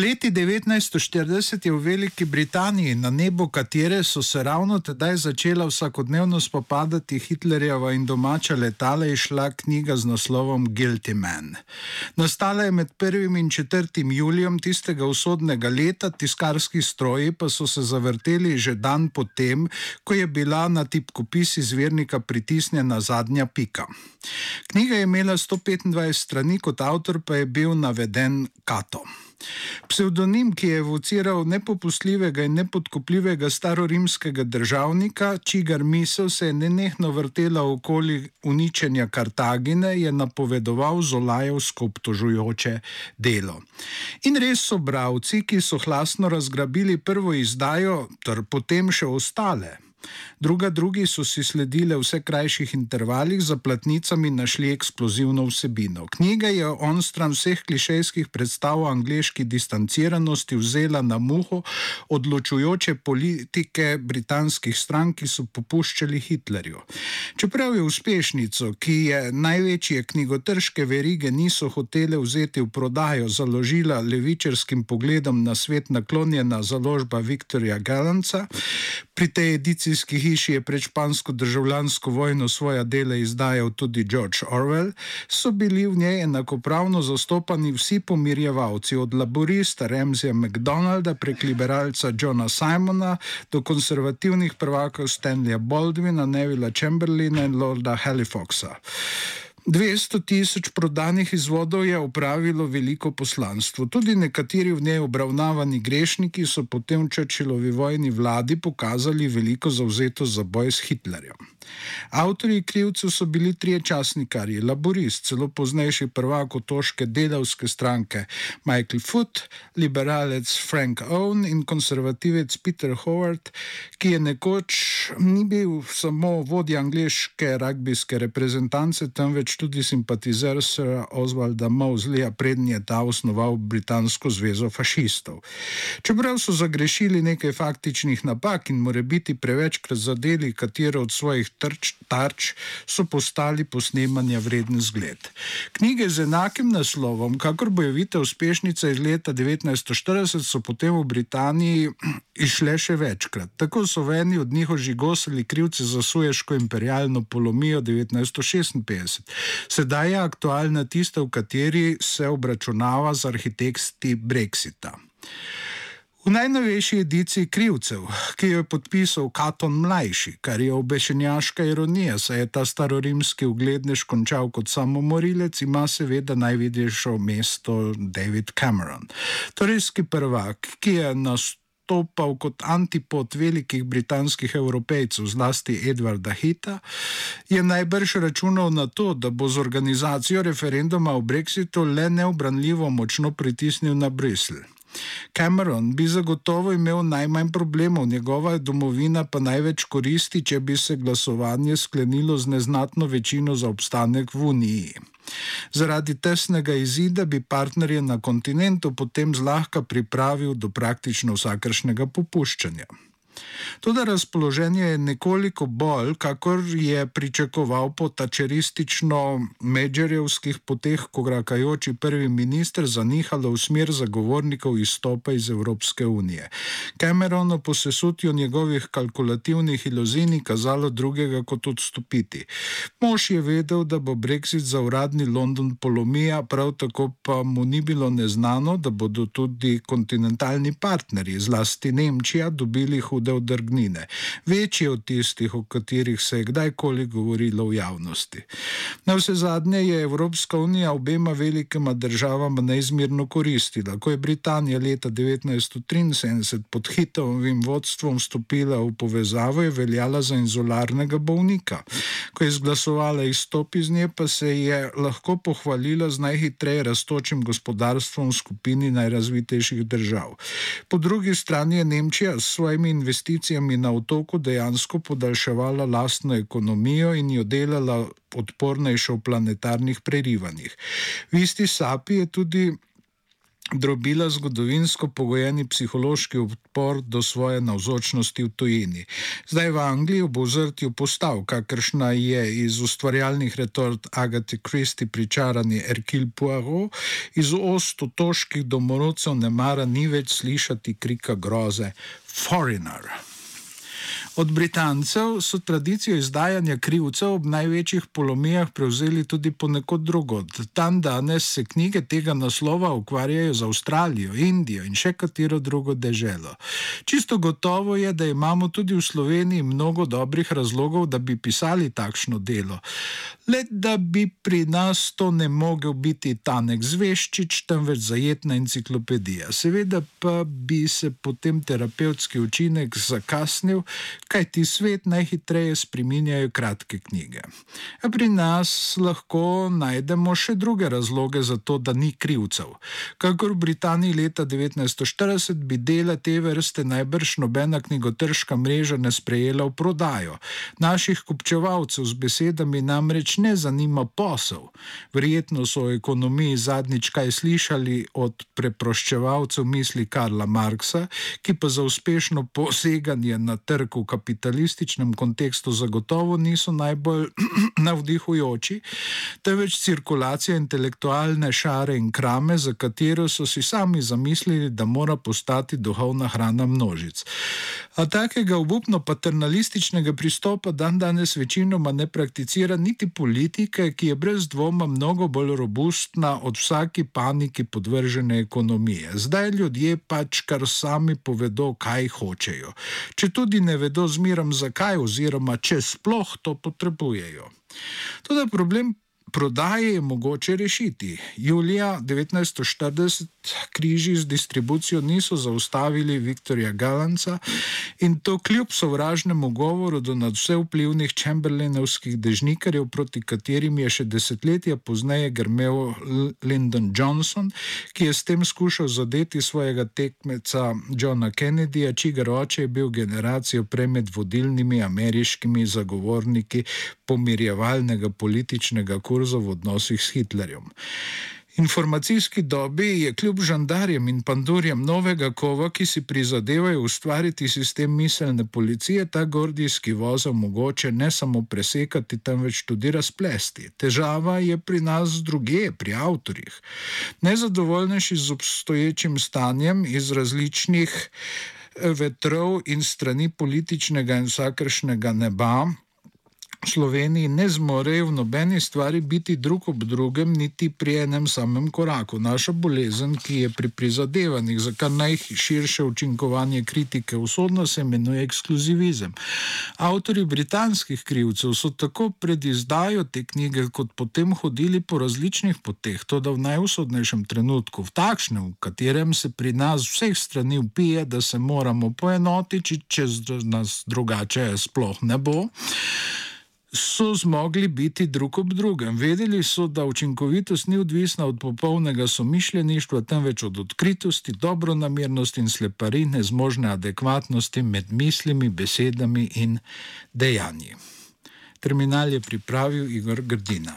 Poleti 1940 je v Veliki Britaniji, na nebu katere so se ravno tedaj začela vsakodnevno spopadati Hitlerjeva in domača letala, išla knjiga z naslovom Guilty Man. Nastala je med 1. in 4. julijem tistega usodnega leta, tiskarski stroji pa so se zavrteli že dan potem, ko je bila na tipkopis izvirnika pritisnjena zadnja pika. Knjiga je imela 125 strani, kot avtor pa je bil naveden Kato. Pseudonim, ki je evociral nepopustljivega in nepodkupljivega starorimskega državnika, čigar misel se je nenehno vrtela okoli uničenja Kartagine, je napovedoval Zolajevsko obtožujoče delo. In res so bravci, ki so hlasno razgrabili prvo izdajo, ter potem še ostale. Druga drugi so si sledile v vse krajših intervalih, za platnicami našli eksplozivno vsebino. Knjiga je on stran vseh klišejskih predstav o angliški distanciranosti vzela na muho odločujoče politike britanskih strank, ki so popuščali Hitlerju. Čeprav je uspešnico, ki je največje knjigotrške verige niso hotele vzeti v prodajo, založila levičarskim pogledom na svet naklonjena založba Viktorja Galanca, pri tej edicijski hiši je pred špansko državljansko vojno svoja dela izdajal tudi George Orwell, so bili v njej enakopravno zastopani vsi pomirjevalci, od laborista Remzija McDonalda prek liberalca Johna Simona do konservativnih prvakov Stanleya Baldwina, Nevila Chamberlaina in Lorda Halifaxa. 200 tisoč prodanih izvodov je upravilo veliko poslanstvo. Tudi nekateri v njej obravnavani grešniki so potem v Črčilovi vojni vladi pokazali veliko zauzetost za boj s Hitlerjem. Avtori krivcev so bili trije časnikari, laborist, celo poznejši prvak otoške delavske stranke Michael Foot, liberalec Frank Owen in konservativec Peter Howard, ki je nekoč ni bil samo vodja angliške ragbijske reprezentance, temveč tudi simpatizer Sir Oswalda Mosleya, prednji je ta osnoval Britansko zvezo fašistov. Čeprav so zagrešili nekaj faktičnih napak in more biti prevečkrat zadeli katero od svojih trč, tarč so postali posnemanja vreden zgled. Knjige z enakim naslovom, kakor bojevite uspešnice iz leta 1940, so potem v Britaniji išle še večkrat. Tako so v eni od njih ožigosali krivce za suješko imperialno polomijo 1956. Sedaj je aktualna tista, v kateri se obračunava z arhitekti Brexita. V najnovejši ediciji Krivcev, ki jo je podpisal Katon Mlajši, kar je obešenjaška ironija, saj je ta starorimski uglednež končal kot samomorilec, ima seveda najvidnejšo mesto David Cameron. Torijski prvak, ki je nastopal kot antipod velikih britanskih evropejcev, zlasti Edwarda Hita, je najbrž računal na to, da bo z organizacijo referenduma o Brexitu le neobranljivo močno pritisnil na Bruselj. Cameron bi zagotovo imel najmanj problemov, njegova domovina pa največ koristi, če bi se glasovanje sklenilo z neznatno večino za obstanek v Uniji. Zaradi tesnega izida bi partnerje na kontinentu potem zlahka pripravil do praktično vsakršnega popuščanja. Tudi razpoloženje je nekoliko bolj, kakor je pričakoval po tačeristično-medžerjevskih poteh, ko grakajoči prvi minister zanihalo v smer zagovornikov izstopa iz Evropske unije. Camerono po sesutju njegovih kalkulativnih iluzij kazalo drugega kot odstopiti. Mož je vedel, da bo Brexit za uradni London polomija, prav tako pa mu ni bilo neznano, da bodo tudi kontinentalni partnerji, zlasti Nemčija, dobili hude odrgnitve trgnine, večje od tistih, o katerih se je kdajkoli govorilo v javnosti. Na vse zadnje je Evropska unija obema velikima državama neizmerno koristila. Ko je Britanija leta 1973 pod hitovim vodstvom vstopila v povezavo, je veljala za inzularnega bolnika. Ko je izglasovala izstop iz nje, pa se je lahko pohvalila z najhitreje raztočim gospodarstvom v skupini najrazvitejših držav. Po drugi strani je Nemčija s svojimi investicijami investicijami na otoku dejansko podaljševala lastno ekonomijo in jo delala odpornejšo v planetarnih prerivanjih. V isti sapi je tudi drobila zgodovinsko pogojeni psihološki odpor do svoje navzočnosti v tujini. Zdaj v Angliji ob ozrtju postav, kakršna je iz ustvarjalnih retort Agate Christie pričarani Erkil Poirot, iz ost otoških domorodcev ne mara ni več slišati krika groze Foreigner. Od Britancev so tradicijo izdajanja krivcev ob največjih polomijah prevzeli tudi ponekod drugod. Tam danes se knjige tega naslova ukvarjajo z Avstralijo, Indijo in še katero drugo deželo. Čisto gotovo je, da imamo tudi v Sloveniji mnogo dobrih razlogov, da bi pisali takšno delo. Le da bi pri nas to ne mogel biti tanek zveščič, temveč zajetna enciklopedija. Seveda pa bi se potem terapevtski učinek zakasnil, kaj ti svet najhitreje spreminjajo kratke knjige. Pri nas lahko najdemo še druge razloge za to, da ni krivcev. Kakor v Britaniji leta 1940 bi dela te vrste najbrž nobena knjigotrška mreža ne sprejela v prodajo. Naših kupčevalcev z besedami namreč ne zanima posel. Verjetno so o ekonomiji zadnjič kaj slišali od preproščevalcev misli Karla Marksa, ki pa za uspešno poseganje na trgu kapitalističnem kontekstu zagotovo niso najbolj navdihujoči, temveč cirkulacija intelektualne šare in krame, za katero so si sami zamislili, da mora postati duhovna hrana množic. A takega obupno paternalističnega pristopa dan danes večinoma ne prakticira niti politika, ki je brez dvoma mnogo bolj robustna od vsaki paniki podvržene ekonomije. Zdaj ljudje pač kar sami povedo, kaj hočejo. Če tudi ne vedo zmerom zakaj oziroma če sploh to potrebujejo. Tudi problem prodaje je mogoče rešiti. Julija 1940 križi z distribucijo niso zaustavili Viktorja Galanca in to kljub sovražnemu govoru do nadvse vplivnih Chamberlainovskih dežnikarjev, proti katerim je še desetletja pozneje grmel Lyndon Johnson, ki je s tem skušal zadeti svojega tekmeca Johna Kennedyja, čigar oče je bil generacijo prej med vodilnimi ameriškimi zagovorniki pomirjevalnega političnega kurza v odnosih s Hitlerjem. Informacijski dobi je kljub žandarjem in pandurjem novega kova, ki si prizadevajo ustvariti sistem miselne policije, ta gordijski vozel mogoče ne samo presekati, temveč tudi razplesti. Težava je pri nas druge, pri avtorjih. Nezadovoljnejši z obstoječim stanjem iz različnih eh, vetrov in strani političnega in vsakršnega neba, Sloveniji ne zmorejo v nobeni stvari biti drug ob drugem, niti pri enem samem koraku. Naša bolezen, ki je pri prizadevanjih za kar najširše učinkovanje kritike usodno, se imenuje ekskluzivizem. Avtori britanskih krivcev so tako pred izdajo te knjige, kot potem hodili po različnih poteh, to da v najusodnejšem trenutku, v takšnem, v katerem se pri nas vseh strani upije, da se moramo poenotiti, če nas drugače sploh ne bo so zmogli biti drug ob drugem. Vedeli so, da učinkovitost ni odvisna od popolnega somišljeništva, temveč od odkritosti, dobronamernosti in sleparine zmožne adekvatnosti med mislimi, besedami in dejanji. Terminal je pripravil Igor Grdina.